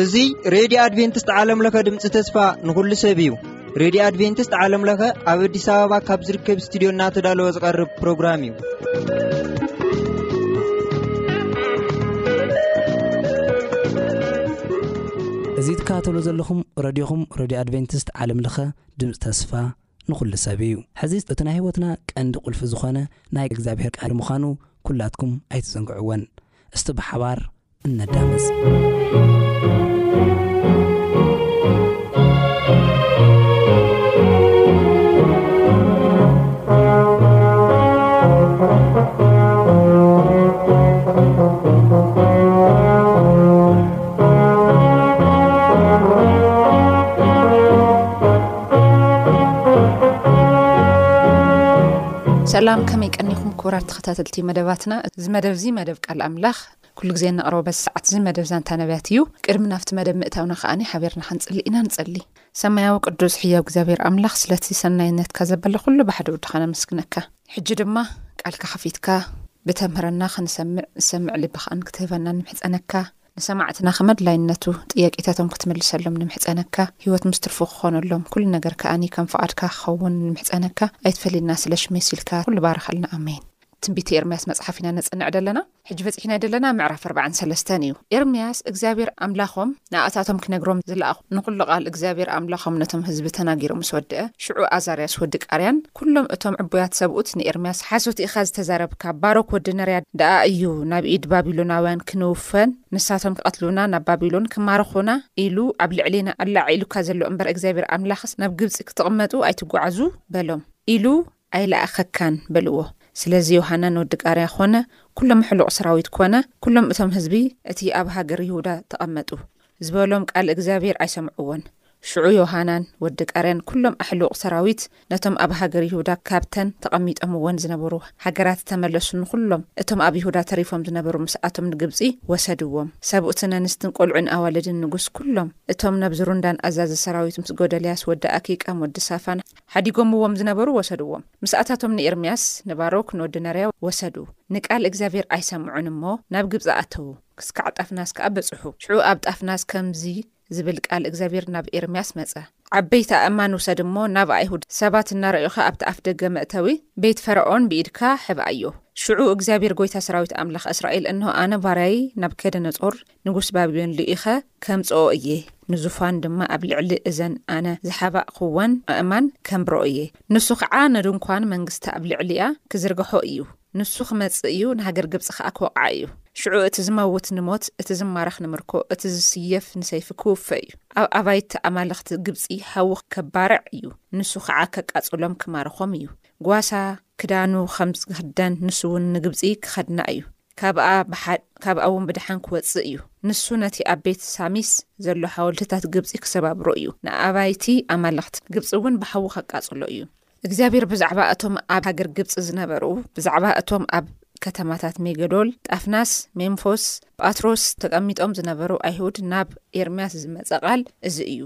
እዙ ሬድዮ ኣድቨንትስት ዓለምለኸ ድምፂ ተስፋ ንኹሉ ሰብ እዩ ሬድዮ ኣድቨንትስት ዓለምለኸ ኣብ ኣዲስ ኣበባ ካብ ዝርከብ እስትድዮ እናተዳለወ ዝቐርብ ፕሮግራም እዩ እዚ ትከታተሎ ዘለኹም ረድኹም ረድዮ ኣድቨንትስት ዓለምለኸ ድምጺ ተስፋ ንኹሉ ሰብ እዩ። ሕዚ እቲ ናይ ሕይወትና ቀንዲ ቁልፊ ዝኾነ ናይ እግዚኣብሔር ቃል ምዃኑ ኩላትኩም ኣይትዘንግዕዎን። እስቲ ብሓባር እነዳምጽ። ሰላም ከመይ ቀኒኹም ክቡራት ተኸታተልቲ መደባትና እዚ መደብ እዚ መደብ ቃል ኣምላኽ ኩሉ ግዜ ነቕረበ ሰዓት እዚ መደብ ዛንታ ነብያት እዩ ቅድሚ ናብቲ መደብ ምእታውና ከኣ ሓቢርና ክንጽሊ ኢና ንጸሊ ሰማያዊ ቅዱስ ሕያው እግዚኣብሔር ኣምላኽ ስለቲ ሰናይነትካ ዘበለ ኩሉ ባሕድኡ ድኻ ነመስግነካ። ሕጂ ድማ ቃልካ ከፊትካ ብተምህረና ክንሰምዕ ዝሰምዕ ልቢ ከኣ ንክትህበና ንምሕጸነካ። ንሰማዕትና ከም ኣድላይነቱ ጥያቄታቶም ክትምልሰሎም ንምሕጸነካ። ሕይወት ምስ ትርፉ ክኾነሎም ኩሉ ነገር ከኣ ከም ፍቓድካ ክኸውን ንምሕጸነካ። ኣይትፈለየና ስለ ሽመይ ሲልካ ኩሉ ባርኸልና ኣሜን። ትንቢተ ኤርምያስ መጽሓፍ ኢና ነጽንዕ ደለና ሕጂ በጺሕናዮ ደለና ምዕራፍ ኣርባዓን ሰለስተን እዩ ኤርምያስ እግዚኣብሔር ኣምላኾም ንኣታቶም ክነግሮም ዝለኣኹ ንኹሉ ቃል እግዚኣብሔር ኣምላኾም ነቶም ህዝቢ ተናጊሩ ምስ ወድአ ሽዑ ኣዛርያስ ወዲ ቃርያን ኩሎም እቶም ዕቡያት ሰብኡት ንኤርምያስ ሓሶት ኢኻ ዝተዛረብካ ባሮክ ወዲ ነርያ ደኣ እዩ ናብ ኢድ ባቢሎናውያን ክንውፈን ንሳቶም ክቐትሉና ናብ ባቢሎን ክማርኹና ኢሉ ኣብ ልዕሌና ኣላዒሉካ ዘሎ እምበር እግዚኣብሔር ኣምላኽስ ናብ ግብጺ ክትቕመጡ ኣይትጓዓዙ በሎም ኢሉ ኣይልኣኸካን በልዎ። ስለዚ ዮሃናን ወዲ ቃርያ ዀነ ኵሎም ሕሉቕ ሰራዊት ኰነ ኵሎም እቶም ህዝቢ እቲ ኣብ ሃገር ይሁዳ ተቐመጡ ዝበሎም ቃል እግዚኣብሄር ኣይሰምዕዎን። ሽዑ ዮሃናን ወዲ ቃርያን ኵሎም ኣሕሉቕ ሰራዊት ነቶም ኣብ ሃገር ይሁዳ ካብተን ተቐሚጦምወን ዝነበሩ ሃገራት ተመለሱ ንዅሎም እቶም ኣብ ይሁዳ ተሪፎም ዝነበሩ ምስኣቶም ንግብጺ ወሰድዎም ሰብኡትን ኣንስትን ቈልዑን ኣዋልድን ንጉስ ኵሎም እቶም ነብ ዝሩንዳን ኣዛዚ ሰራዊት ምስ ጎደልያስ ወዲ ኣኪቃም ወዲ ሳፋን ሓዲጎምዎም ዝነበሩ ወሰድዎም። ምስ ኣታቶም ንኤርምያስ፣ ንባሮክ፣ ንወዲ ነርያ ወሰዱ። ንቃል እግዚኣብሄር ኣይሰምዑን እሞ፣ ናብ ግብጺ ኣተዉ። ክስካዕ ጣፍናስ ከኣ በጽሑ። ሽዑ ኣብ ጣፍናስ ከምዚ ዝብል ቃል እግዚኣብሄር ናብ ኤርምያስ መጸ። ዓበይቲ ኣእማን ውሰድ እሞ፣ ናብ ኣይሁድ ሰባት እናረኣዩኻ ኣብቲ ኣፍ ደገ መእተዊ ቤት ፈርዖን ብኢድካ ሕብኣዮ። ሽዑ እግዚኣብሄር ጐይታ ሰራዊት ኣምላኽ እስራኤል፣ እንሆ፣ ኣነ ባርያይ ናብከደነጾር፣ ንጉስ ባቢሎን ልኢኸ ከምጽኦ እየ፣ ንዙፋን ድማ ኣብ ልዕሊ እዘን ኣነ ዝሓባእኩወን ኣእማን ከንብሮ እየ፣ ንሱ ኸዓ ንድንኳን መንግስታ ኣብ ልዕሊኣ ኪዝርግሖ እዩ፣ ንሱ ኺመጽእ እዩ፣ ንሃገር ግብጺ ኸዓ ኪወቕዓ እዩ። ሽዑ እቲ ዚመውት ንሞት፣ እቲ ዚማረኽ ንምርኮ፣ እቲ ዚስየፍ ንሰይፊ ኪውፈ እዩ። ኣብ ኣባይቲ ኣማልኽቲ ግብጺ ሓዊ ኬባርዕ እዩ፣ ንሱ ኸዓ ኬቃጽሎም ኪማርኾም እዩ። ጓሳ ክዳኑ ኸም ዚኽደን፣ ንሱውን ንግብጺ ኪኸድና እዩ። ካብኣ ብሓ ካብኣ እውን ብደሓን ክወጽእ እዩ። ንሱ ነቲ ኣብ ቤት ሳሚስ ዘሎ ሓወልትታት ግብጺ ክሰባብሮ እዩ፣ ንኣባይቲ ኣማልኽቲ ግብጺ እውን ብሓዊ ከቃጽሎ እዩ። እግዚኣብሄር ብዛዕባ እቶም ኣብ ሃገር ግብጺ ዝነበሩ፣ ብዛዕባ እቶም ኣብ ከተማታት ሜገዶል፣ ጣፍናስ፣ ሜምፎስ፣ ጳትሮስ ተቐሚጦም ዝነበሩ ኣይሁድ ናብ ኤርምያስ ዝመጸ ቓል እዚ እዩ።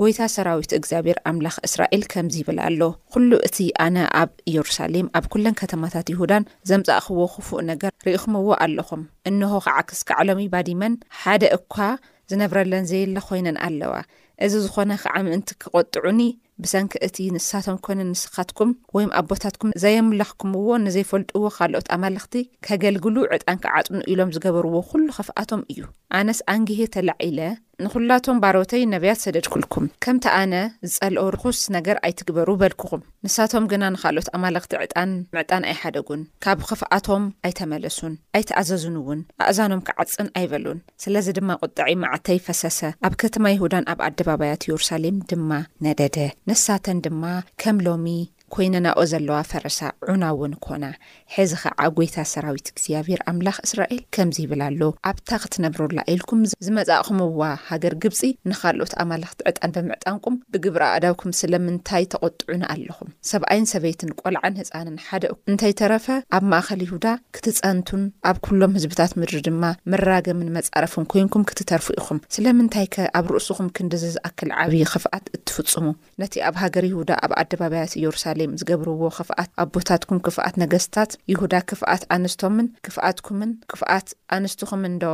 ጐይታ ሰራዊት እግዚኣብሄር ኣምላኽ እስራኤል ከምዚ ይብል ኣሎ፣ ዅሉ እቲ ኣነ ኣብ ኢየሩሳሌም፣ ኣብ ኵለን ከተማታት ይሁዳን ዘምጻእክዎ ኽፉእ ነገር ርኢኹምዎ ኣሎኹም። እንሆ ኸዓ ክስካዕ ሎሚ ባዲመን፣ ሓደ እኳ ዝነብረለን ዘየለ ዀይነን ኣለዋ። እዚ ዝዀነ ኸዓ ምእንቲ ኪቈጥዑኒ፣ ብሰንኪ እቲ ንሳቶም ኰነ ንስኻትኩም ወይም ኣቦታትኩም ዘየምለኽኩምዎ ንዘይፈልጥዎ ኻልኦት ኣማልኽቲ ኬገልግሉ፣ ዕጣን ኪዓጥኑ ኢሎም ዝገበርዎ ዅሉ ኽፍኣቶም እዩ። ኣነስ ኣንጊሄ ተላዒለ፣ ንዅላቶም ባሮተይ ነብያት ሰደድኩልኩም፣ ከምቲ ኣነ ዝጸልኦ ርኹስ ነገር ኣይትግበሩ በልኩኹም። ንሳቶም ግና ንኻልኦት ኣማልኽቲ ዕጣን ምዕጣን ኣይሓደጉን፣ ካብ ኽፍኣቶም ኣይተመለሱን፣ ኣይተኣዘዙንውን፣ ኣእዛኖም ክዓጽን ኣይበሉን። ስለዚ ድማ ቍጥዐይ መዓተይ ፈሰሰ፣ ኣብ ከተማ ይሁዳን ኣብ ኣደባባያት የሩሳሌም ድማ ነደደ፣ ንሳተን ድማ ከም ሎሚ ኰይነናኦ ዘለዋ ፈረሳ ዑና እውን ኰና። ሕዚ ኸዓ ጐይታ ሰራዊት እግዚኣብሄር ኣምላኽ እስራኤል ከምዚ ይብል ኣሎ፣ ኣብታ ኽትነብሩላ ኢልኩም ዝመጻእኩምዋ ሃገር ግብጺ ንኻልኦት ኣማልኽቲ ዕጣን ብምዕጣንኩም፣ ብግብሪ ኣእዳውኩም ስለምንታይ ተቈጥዑኒ ኣሎኹም? ሰብኣይን ሰበይትን፣ ቈልዓን ህጻንን፣ ሓደ እኳ እንተይተረፈ ኣብ ማእከል ይሁዳ ክትጸንቱን ኣብ ኵሎም ህዝብታት ምድሪ ድማ መራገምን መጻረፍን ኰይንኩም ክትተርፉ ኢኹም። ስለምንታይከ ኣብ ርእስኹም ክንድዚ ዝኣክል ዓብዪ ኽፍኣት እትፍጽሙ? ነቲ ኣብ ሃገር ይሁዳ ኣብ ኣደባባያት ኢየሩሳሌም ዝገብርዎ ክፍኣት ኣቦታትኩም ክፍኣት ነገስታት ይሁዳ ክፍኣት ኣንስቶምን ክፍኣትኩምን ክፍኣት ኣንስትኹምንዶ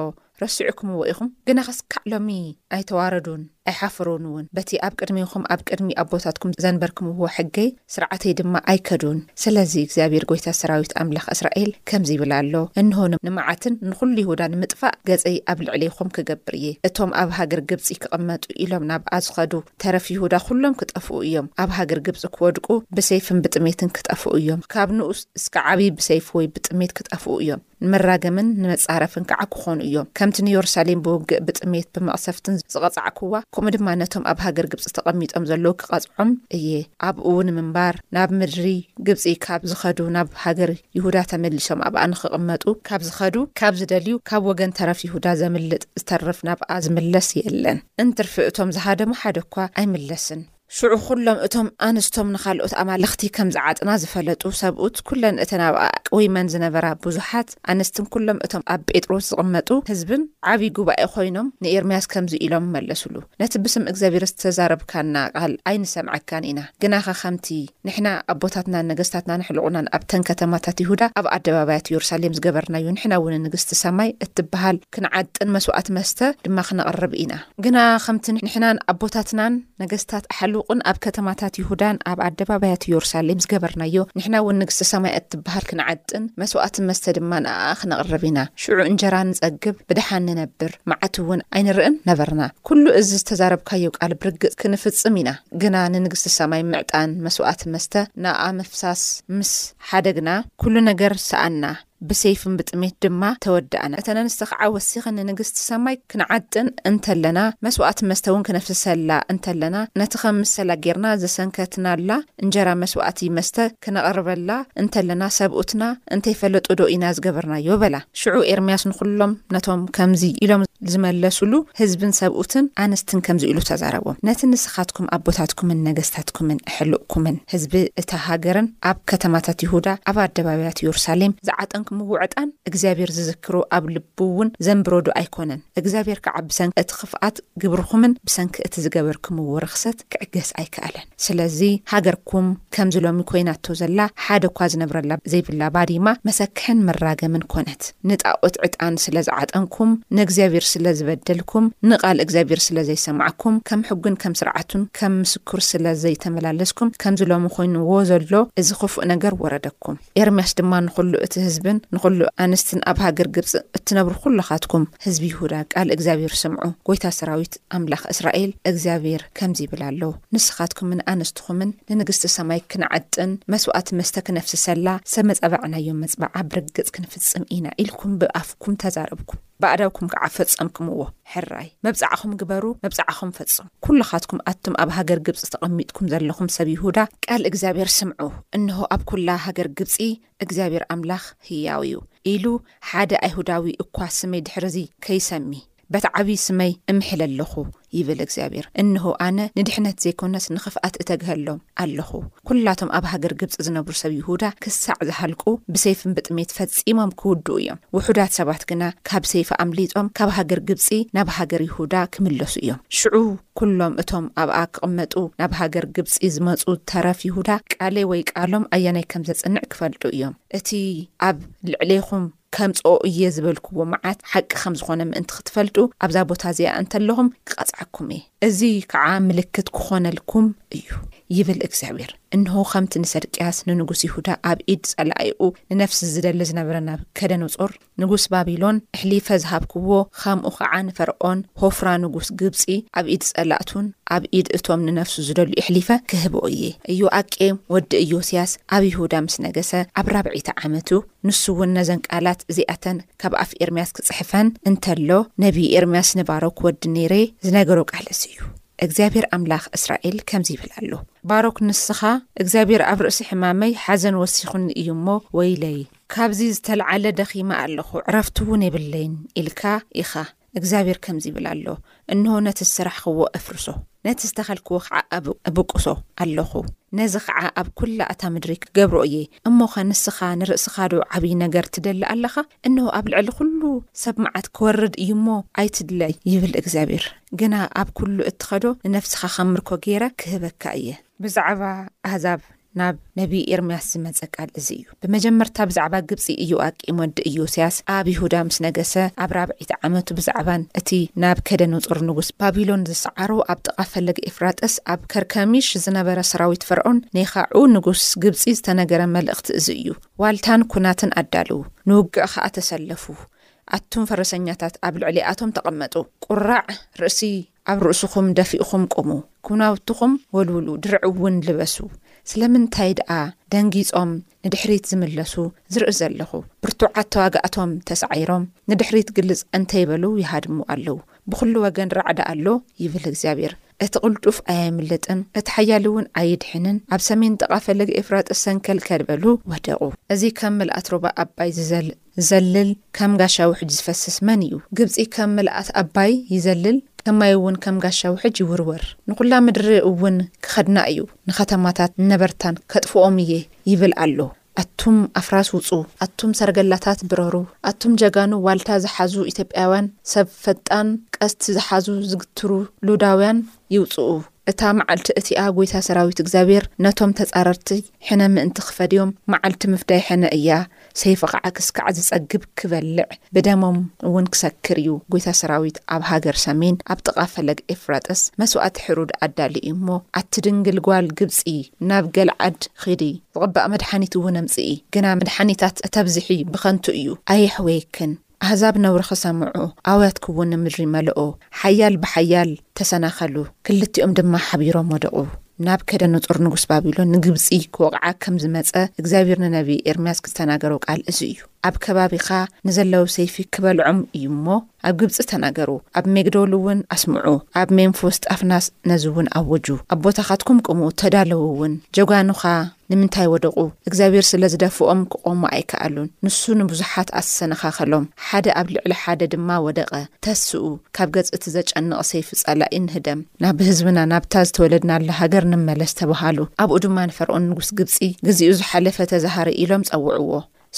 ረሲዕኩምዎ ኢኹም? ግና ክስካዕ ሎሚ ኣይተዋረዱን ኣይሓፈሩንውን በቲ ኣብ ቅድሜኹም ኣብ ቅድሚ ኣቦታትኩም ዘንበርክምዎ ሕገይ ሥርዓተይ ድማ ኣይከዱን ስለዚ እግዚኣብሔር ጐይታ ሠራዊት ኣምላኽ እስራኤል ከምዚ ይብል ኣሎ እንሆ ንመዓትን ንዅሉ ይሁዳ ንምጥፋእ ገጸይ ኣብ ልዕሌኹም ክገብር እየ እቶም ኣብ ሃገር ግብጺ ክቕመጡ ኢሎም ናብኣ ዝኸዱ ተረፍ ይሁዳ ኵሎም ክጠፍኡ እዮም፣ ኣብ ሃገር ግብጺ ክወድቁ፣ ብሰይፍን ብጥሜትን ክጠፍኡ እዮም፣ ካብ ንኡስ እስከ ዓብዪ ብሰይፊ ወይ ብጥሜት ክጠፍኡ እዮም፣ ንመራገምን ንመጻረፍን ከኣ ክዀኑ እዮም፣ ከምቲ ንዮርሳሌም ብውግእ፣ ብጥሜት፣ ብመቕሰፍትን ዝቐጻዕኩዋ፣ ከምኡ ድማ ነቶም ኣብ ሃገር ግብጺ ተቐሚጦም ዘለዉ ክቐጽዖም እየ፣ ኣብኡ ንምንባር ናብ ምድሪ ግብጺ ካብ ዝኸዱ ናብ ሃገር። ይሁዳ ተመሊሶም ኣብኣ ንኽቕመጡ ካብ ዝኸዱ ካብ ዝደልዩ ካብ ወገን ተረፍ ይሁዳ ዘምልጥ ዝተርፍ ናብኣ ዝምለስ የለን እንትርፊ እቶም ዝሃደሙ ሓደ እኳ ኣይምለስን። ሽዑ ዅሎም እቶም ኣንስቶም ንኻልኦት ኣማልኽቲ ከም ዝዓጥና ዝፈለጡ ሰብኡት ኵለን እተን ኣብኣ ኣቅዊመን ዝነበራ ብዙሓት ኣንስትን ኵሎም እቶም ኣብ ጴጥሮስ ዝቕመጡ ህዝብን ዓብዪ ጉባኤ ዀይኖም ንኤርምያስ ከምዚ ኢሎም መለሱሉ ነቲ ብስም እግዚኣብሄር ዝተዛረብካና ቓል ኣይንሰምዐካን ኢና ግናኸ ኸምቲ ንሕና ኣቦታትናን ነገስታትናን ኣሕሉቑናን ኣብተን ከተማታት ይሁዳ ኣብ ኣደባባያት ኢየሩሳሌም ዝገበርናዮ ንሕና እውን ንግስቲ ሰማይ እትበሃል ክንዓጥን መስዋዕቲ መስተ ድማ ክነቕርብ ኢና። ግና ከምቲ ንሕናን ኣቦታትናን ነገስታት ኣሕሉቕን ኣብ ከተማታት ይሁዳን ኣብ ኣደባባያት ኢየሩሳሌም ዝገበርናዮ ንሕና እውን ንግስቲ ሰማይ እትበሃል ክንዓጥን መስዋዕቲ መስተ ድማ ንኣኣ ክነቕርብ ኢና። ሽዑ እንጀራ ንጸግብ ብደሓን ንነብር መዓት እውን ኣይንርእን ነበርና። ኩሉ እዚ ዝተዛረብካዮ ቃል ብርግጽ ክንፍጽም ኢና። ግና ንንግሥቲ ሰማይ ምዕጣን መሥዋዕቲ መስተ ንኣኣ ምፍሳስ ምስ ኃደግና፣ ኵሉ ነገር ሰኣንና፣ ብሰይፍን ብጥሜት ድማ ተወዳእና። እተን ኣንስቲ ከዓ ወሲኸን ንንግሥቲ ሰማይ ክንዓጥን እንተለና፣ መሥዋዕቲ መስተ'ውን ክነፍስሰላ እንተለና፣ ነቲ ከም ምሰላ ጌርና ዘሰንከትናላ እንጀራ መሥዋዕቲ መስተ ክነቕርበላ እንተለና፣ ሰብኡትና እንተይፈለጡዶ ኢና ዝገበርናዮ? በላ። ሽዑ ኤርምያስ ንዅሎም ነቶም ከምዚ ኢሎም ዝመለሱሉ ህዝብን ሰብኡትን ኣንስትን ከምዚ ኢሉ ተዛረቦም፣ ነቲ ንስኻትኩም ኣቦታትኩምን ነገስታትኩምን እሕልቕኩምን ህዝቢ እታ ሃገርን ኣብ ከተማታት ይሁዳ ኣብ ኣደባብያት የሩሳሌም ዝዓጠንክምዎ ዕጣን እግዚኣብሄር ዝዝክሮ ኣብ ልቡውን ዘንብሮዶ ኣይኰነን? እግዚኣብሄር ከኣ ብሰንኪ እቲ ኽፍኣት ግብርኹምን ብሰንኪ እቲ ዝገበርክምዎ ርኽሰት ክዕገስ ኣይከኣለን። ስለዚ ሃገርኩም ከምዚ ሎሚ ኮይናቶ ዘላ ሓደኳ ዝነብረላ ዘይብላ ባዲማ መሰክሕን መራገምን ኮነት። ንጣኦት ዕጣን ስለ ዝዓጠንኩም፣ ንእግዚኣብሄር ስለ ዝበደልኩም፣ ንቃል እግዚኣብሄር ስለ ዘይሰማዕኩም፣ ከም ሕጉን ከም ስርዓቱን ከም ምስክሩ ስለ ዘይተመላለስኩም ከምዚ ሎሚ ኮይንዎ ዘሎ እዚ ክፉእ ነገር ወረደኩም። ኤርምያስ ድማ ንዅሉ እቲ ህዝብን ንዅሉ ኣንስትን ኣብ ሃገር ግብጺ እትነብሩ ዅላኻትኩም ህዝቢ ይሁዳ፣ ቃል እግዚኣብሄር ስምዑ፣ ጐይታ ሰራዊት፣ ኣምላኽ እስራኤል እግዚኣብሄር ከምዚ ይብል ኣሎ፣ ንስኻትኩምን ኣንስትኹምን ንንግስቲ ሰማይ ክንዓጥን መስዋእቲ መስተ ክነፍስሰላ ሰብ መጻባዕናዮ መጽብዓ ብርግጽ ክንፍጽም ኢና ኢልኩም ብኣፍኩም ተዛረብኩም። ብኣእዳውኩም ከኣ ፈጸምክምዎ። ሕራይ መብጽዓኹም ግበሩ፣ መብጽዓኹም ፈጽሙ። ኵላኻትኩም ኣቱም ኣብ ሃገር ግብጺ ተቐሚጥኩም ዘለኹም ሰብ ይሁዳ፣ ቃል እግዚኣብሄር ስምዑ፣ እንሆ፣ ኣብ ኵላ ሃገር ግብጺ እግዚኣብሄር ኣምላኽ ህያው እዩ፣ ኢሉ ሓደ ኣይሁዳዊ እኳ ስመይ ድሕርዚ ከይሰሚ፣ በቲ ዓብዪ ስመይ እምሕል ኣሎኹ፣ ይብል እግዚኣብሄር፣ እንሆ፣ ኣነ ንድሕነት ዘይኰነስ ንኽፍኣት እተግሀሎም ኣሎኹ። ኵላቶም ኣብ ሃገር ግብጺ ዝነብሩ ሰብ ይሁዳ ክሳዕ ዚሃልቁ፣ ብሰይፍን ብጥሜት ፈጺሞም ኪውድኡ እዮም። ውሑዳት ሰባት ግና ካብ ሰይፊ ኣምሊጦም ካብ ሃገር ግብጺ ናብ ሃገር ይሁዳ ኪምለሱ እዮም። ሽዑ ኵሎም እቶም ኣብኣ ኪቕመጡ ናብ ሃገር ግብጺ ዝመጹ ተረፍ ይሁዳ፣ ቃለይ ወይ ቃሎም ኣየናይ ከም ዜጽንዕ ኪፈልጡ እዮም። እቲ ኣብ ልዕሌኹም ከምጽኦ እየ ዝበልክዎ መዓት ሓቂ ከም ዝኾነ ምእንቲ ክትፈልጡ ኣብዛ ቦታ እዚኣ እንተለኹም ክቐጽዓኩም እየ። እዚ ኸዓ ምልክት ክኾነልኩም እዩ ይብል እግዚኣብሄር፣ እንሆ፣ ከምቲ ንሰድቅያስ ንንጉስ ይሁዳ ኣብ ኢድ ጸላኢኡ ንነፍሲ ዝደሊ ዝነበረ ናቡከደነጾር ንጉስ ባቢሎን እሕሊፈ ዝሃብክዎ፣ ከምኡ ኸዓ ንፈርዖን ሆፍራ ንጉስ ግብጺ ኣብ ኢድ ጸላእቱን ኣብ ኢድ እቶም ንነፍሱ ዝደልዩ እሕሊፈ ክህቦ እየ። ኢዮኣቄም ወዲ ኢዮስያስ ኣብ ይሁዳ ምስ ነገሰ ኣብ ራብዐይቲ ዓመቱ፣ ንሱውን ነዘን ቃላት እዚኣተን ካብ ኣፍ ኤርምያስ ኪጽሕፈን እንተሎ፣ ነብዪ ኤርምያስ ንባሮክ ወዲ ኔርየ ዝነገሮ ቃል እዚ እዩ፣ እግዚኣብሄር ኣምላኽ እስራኤል ከምዚ ይብል ኣሎ፣ ባሮክ ንስኻ፣ እግዚኣብሄር ኣብ ርእሲ ሕማመይ ሓዘን ወሲኹኒ እዩ እሞ፣ ወይለይ! ካብዚ ዝተልዓለ ደኺመ ኣለኹ፣ ዕረፍቲውን የብለይን፣ ኢልካ ኢኻ። እግዚኣብሄር ከምዚ ይብል ኣሎ፣ እንሆ፣ ነቲ ዝሰራሕክዎ እፍርሶ፣ ነቲ ዝተኸልክዎ ኸዓ እብቁሶ ኣሎኹ፣ ነዚ ኸዓ ኣብ ኵላ እታ ምድሪ ክገብሮ እየ። እሞኸ ንስኻ ንርእስኻዶ ዓብዪ ነገር ትደሊ ኣለኻ? እንሆ፣ ኣብ ልዕሊ ዅሉ ሰብ መዓት ክወርድ እዩ እሞ፣ ኣይትድለ፣ ይብል እግዚኣብሄር። ግና ኣብ ኵሉ እትኸዶ ንነፍስኻ ኸም ምርኮ ገይረ ክህበካ እየ። ብዛዕባ ኣህዛብ ናብ ነብዪ ኤርምያስ ዝመጸ ቃል እዚ እዩ። ብመጀመርታ ብዛዕባ ግብጺ ኢዮኣቂም ወዲ ኢዮስያስ ኣብ ይሁዳ ምስ ነገሰ ኣብ ራብዐይቲ ዓመቱ ብዛዕባን እቲ ናብከደነጾር ንጉስ ባቢሎን ዝሰዓሮ ኣብ ጥቓ ፈለግ ኤፍራጥስ ኣብ ከርከሚሽ ዝነበረ ሰራዊት ፈርዖን ኔኻዑ ንጉስ ግብጺ ዝተነገረ መልእኽቲ እዚ እዩ ዋልታን ኩናትን ኣዳልዉ ንውግእ ኸኣ ተሰለፉ ኣቱም ፈረሰኛታት ኣብ ልዕሊኣቶም ተቐመጡ ቁራዕ ርእሲ ኣብ ርእስኹም ደፊእኹም ቁሙ፣ ኵናውትኹም ወልውሉ፣ ድርዕውን ልበሱ። ስለምንታይ ደኣ ደንጊጾም ንድሕሪት ዝምለሱ ዝርኢ ዘለኹ? ብርቱዓት ተዋጋእቶም ተሳዒሮም ንድሕሪት ግልጽ እንተ በሉ ይሃድሙ ኣለዉ። ብዅሉ ወገን ራዕዲ ኣሎ ይብል እግዚኣብሄር። እቲ ቕልጡፍ ኣየምልጥን፣ እቲ ሓያልውን ኣይድሕንን። ኣብ ሰሜን ጥቓ ፈለግ ኤፍራጥስ ሰንከልከል በሉ ወደቑ። እዚ ከም ምልኣት ሩባ ኣባይ ዝዘል ዘልል ከም ጋሻ ውሕጅ ዝፈስስ መን እዩ ግብጺ ከም ምልኣት ኣባይ ይዘልል ከም ማይ እውን ከም ጋሻ ውሕጅ ይውርወር ንኩላ ምድሪ እውን ክኸድና እዩ ንኸተማታት ነበርታን ከጥፍኦም እየ ይብል ኣሎ ኣቱም ኣፍራስ ውጹ ኣቱም ሰርገላታት ብረሩ ኣቱም ጀጋኑ ዋልታ ዝሓዙ ኢትዮጵያውያን ሰብ ፈጣን ቀስት ዝሓዙ ዝግትሩ ሉዳውያን ይውጽኡ እታ መዓልቲ እቲኣ ጎይታ ሰራዊት እግዚኣብሔር ነቶም ተጻረርቲ ሕነ ምእንቲ ክፈድዮም መዓልቲ ምፍዳይ ሕነ እያ ሰይፊ ኸዓ ክስካዕ ዝጸግብ ክበልዕ ብደሞም እውን ክሰክር እዩ። ጐይታ ሰራዊት ኣብ ሃገር ሰሜን ኣብ ጥቓ ፈለግ ኤፍራጥስ መስዋእቲ ሕሩድ ኣዳልዩ እዩ እሞ ኣቲ ድንግል ጓል ግብጺ ናብ ገልዓድ ኺዲ፣ ዝቕባእ መድሓኒት እውን ኣምጽኢ፣ ግና መድሓኒታት እተብዝሒ ብኸንቱ እዩ፣ ኣየሕወየክን። ኣህዛብ ነውሪ ኽሰምዑ፣ ኣውያት ክዉን ምድሪ መለኡ። ሓያል ብሓያል ተሰናኸሉ፣ ክልቲኦም ድማ ሓቢሮም ወደቑ። ናብከደነጾር ንጉስ ባቢሎን ንግብጺ ክወቕዓ ከም ዝመጸ እግዚኣብሄር ንነብዪ ኤርምያስ ዝተናገሮ ቃል እዚ እዩ። ኣብ ከባቢኻ ንዘለዉ ሰይፊ ክበልዖም እዩ እሞ፣ ኣብ ግብጺ ተናገሩ፣ ኣብ ሚግዶልውን ኣስምዑ፣ ኣብ ሜምፎስ ጣፍናስ ነዝውን ኣውጁ። ኣቦታኻትኩም ቁሙ፣ ተዳለዉውን፣ ጀጋኑኻ ንምንታይ ወደቑ? እግዚኣብሄር ስለ ዝደፍኦም ክቖሙ ኣይከኣሉን። ንሱ ንብዙሓት ኣሰነኻኸሎም፣ ሓደ ኣብ ልዕሊ ሓደ ድማ ወደቐ። ተስኡ፣ ካብ ገጽ እቲ ዘጨንቕ ሰይፊ ጸላኢ ንህደም። ናብ ህዝብና፣ ናብታ ዝተወለድናላ ሃገር ንመለስ ተበሃሉ። ኣብኡ ድማ ንፈርኦን ንጉስ ግብጺ፣ ግዜኡ ዝሓለፈ ተዘሃሪ ኢሎም ጸውዕዎ።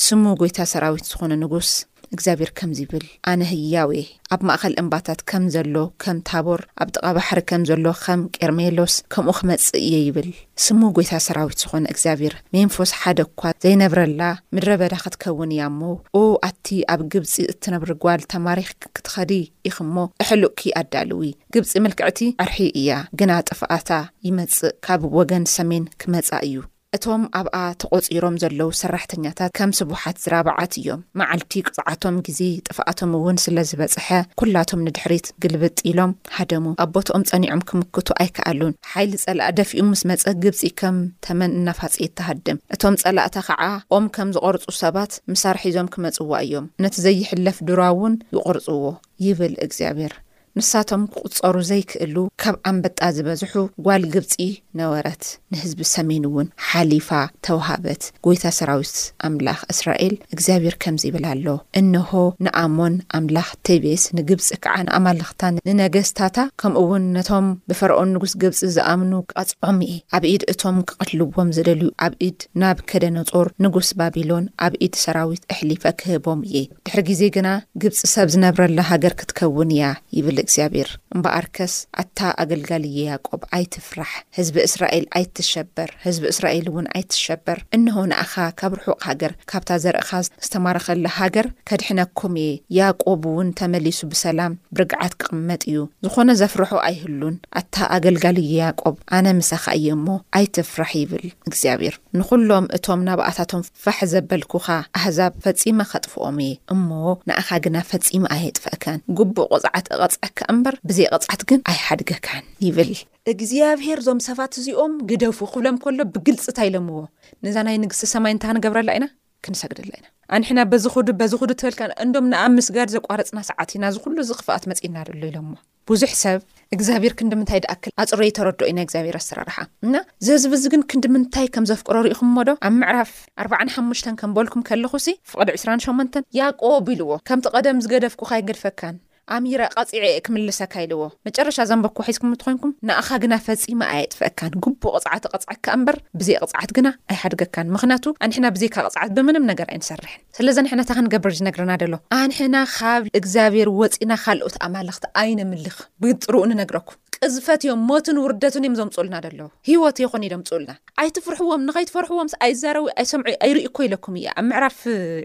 ስሙ ጐይታ ሰራዊት ዝዀነ ንጉስ እግዚኣብሄር ከምዚ ይብል፣ ኣነ ህያው እየ፣ ኣብ ማእከል እምባታት ከም ዘሎ ከም ታቦር፣ ኣብ ጥቓ ባሕሪ ከም ዘሎ ኸም ቄርሜሎስ፣ ከምኡ ኽመጽእ እየ ይብል። ስሙ ጐይታ ሰራዊት ዝዀነ እግዚኣብሄር፣ ሜምፎስ ሓደ እኳ ዘይነብረላ ምድረ በዳ ኽትከውን እያ እሞ፣ ኦ ኣቲ ኣብ ግብጺ እትነብሪ ጓል፣ ተማሪኽኪ ክትኸዲ ኢኺ እሞ፣ ኣሕሉቕኪ ኣዳልዊ። ግብጺ ምልክዕቲ ዓርሒ እያ፣ ግና ጥፍኣታ ይመጽእ፣ ካብ ወገን ሰሜን ክመጻ እዩ። እቶም ኣብኣ ተቖጺሮም ዘለዉ ሰራሕተኛታት ከም ስቡሓት ዝራብዓት እዮም። መዓልቲ ቅጽዓቶም ግዜ ጥፍኣቶም እውን ስለ ዝበጽሐ ኩላቶም ንድሕሪት ግልብጥ ኢሎም ሃደሙ። ኣብ ቦትኦም ጸኒዖም ክምክቱ ኣይከኣሉን። ሓይሊ ጸላኢ ደፊኡ ምስ መጸ ግብጺ ከም ተመን እናፋጸየት ትሃድም። እቶም ጸላእታ ከኣ ኦም ከም ዝቖርጹ ሰባት ምሳር ሒዞም ክመጽዋ እዮም። ነቲ ዘይሕለፍ ዱራ'ውን ይቖርጽዎ ይብል እግዚኣብሔር። ንሳቶም ክቁጸሩ ዘይክእሉ ካብ ኣንበጣ ዝበዝሑ ጓል ግብጺ ነበረት ንህዝቢ ሰሜን እውን ሓሊፋ ተውሃበት ጎይታ ሰራዊት ኣምላኽ እስራኤል እግዚኣብሔር ከምዚ ይብል ኣሎ እንሆ ንኣሞን ኣምላኽ ቴቤስ ንግብጺ ከዓ ንኣማልኽታን ንነገስታታ ከምኡውን ነቶም ብፈርኦን ንጉስ ግብጺ ዝኣምኑ ክቐጽዖም እየ ኣብ ኢድ እቶም ክቐትልዎም ዝደልዩ ኣብ ኢድ ናብከደነጾር ንጉስ ባቢሎን ኣብ ኢድ ሰራዊት እሕሊፈ ክህቦም እየ። ድሕሪ ግዜ ግና ግብጺ ሰብ ዝነብረላ ሃገር ክትከውን ኢያ ይብል እግዚኣብሄር። እምበኣርከስ ኣታ ኣገልጋሊየ ያእቆብ ኣይትፍራሕ፣ ህዝቢ እስራኤል ኣይትሸበር፣ ህዝቢ እስራኤልውን ኣይትሸበር፣ እንሆ ንኣኻ ካብ ርሑቕ ሃገር፣ ካብታ ዘርእኻ ዝተማረኸላ ሃገር ከድሕነኩም ኢየ፣ ያእቆብውን ተመሊሱ ብሰላም ብርግዓት ክቕመጥ ኢዩ፣ ዝዀነ ዘፍርሖ ኣይህሉን። ኣታ ኣገልጋሊየ ያእቆብ፣ ኣነ ምሳኻ ኢየ እሞ፣ ኣይትፍራሕ ይብል እግዚኣብሄር። ንዅሎም እቶም ናብኣታቶም። ፋሕ ዘበልኩኻ ኣህዛብ ፈጺመ ከጥፍኦም እየ እሞ ንኣኻ ግና ፈጺመ ኣየጥፍእካን፣ ግቡእ ቅጽዓት እቐጽዐካ እምበር ብዘይ ቅጽዓት ግን ኣይሓድገካን ይብል። እግዚኣብሄር እዞም ሰባት እዚኦም ግደፉ ክብሎም ከሎ ብግልጺ እንታይ ኢሎምዎ? ነዛ ናይ ንግስቲ ሰማይ እንታይ ክንገብረላ ኢና? ክንሰግደላ ኢና። ኣንሕና በዚ ኹዱ በዚ ኹዱ ተበልካና እንዶም ንኣብ ምስጋድ ዘቋረጽና ሰዓት ኢና እዚ ኩሉ እዚ ክፍኣት መጺእና ዘሎ ኢሎምዎ። ቡዙሕ ሰብ እግዚኣብሔር ክንድምንታይ ድኣክል ኣጽሮ ይተረድኦ እዩ ናይ እግዚኣብሔር ኣሰራርሓ እና ዝህዝቢ እዚ ግን ክንድምንታይ ከም ዘፍቅሮ ሪኢኹሞ ዶ ኣብ ምዕራፍ ኣርባዓን ሓሙሽተን ከም በልኩም ከለኹሲ ፍቕድ ዕስራን ሸሞንተን ያቆብ ኢልዎ ከምቲ ቀደም ዝገደፍኩኻ ኣይገድፈካን ኣሚረ ቀጺዐ እየ ክምልሰካ ኢልዎ መጨረሻ ዘንበኩ ሒዝኩም እትኾይንኩም ንኣኻ ግና ፈጺመ ኣየጥፍእካን ግቡእ ቅጽዓት እቐጽዐካ እምበር ብዘይ ቕጽዓት ግና ኣይሓድገካን ምኽንያቱ ኣንሕና ብዘይካ ቕጽዓት ብምንም ነገር ኣይንሰርሕን። ስለዚ ንሕና ታይ ክንገብር እዩ ዝነግረና ደሎ ኣንሕና ካብ እግዚኣብሔር ወፂእና ካልኦት ኣማልኽቲ ኣይነምልኽ ብጥርኡ ንነግረኩም ቅዝፈት እዮም ሞትን ውርደትን እዮም ዘምፁልና ደለዉ ህይወት ይኹን እዩ ደምፁልና ኣይትፍርሕዎም ንኸይትፈርሕዎምስ ኣይዛረዊ ኣይሰምዑ ኣይርኢ እኮ ኢለኩም እየ ኣብ ምዕራፍ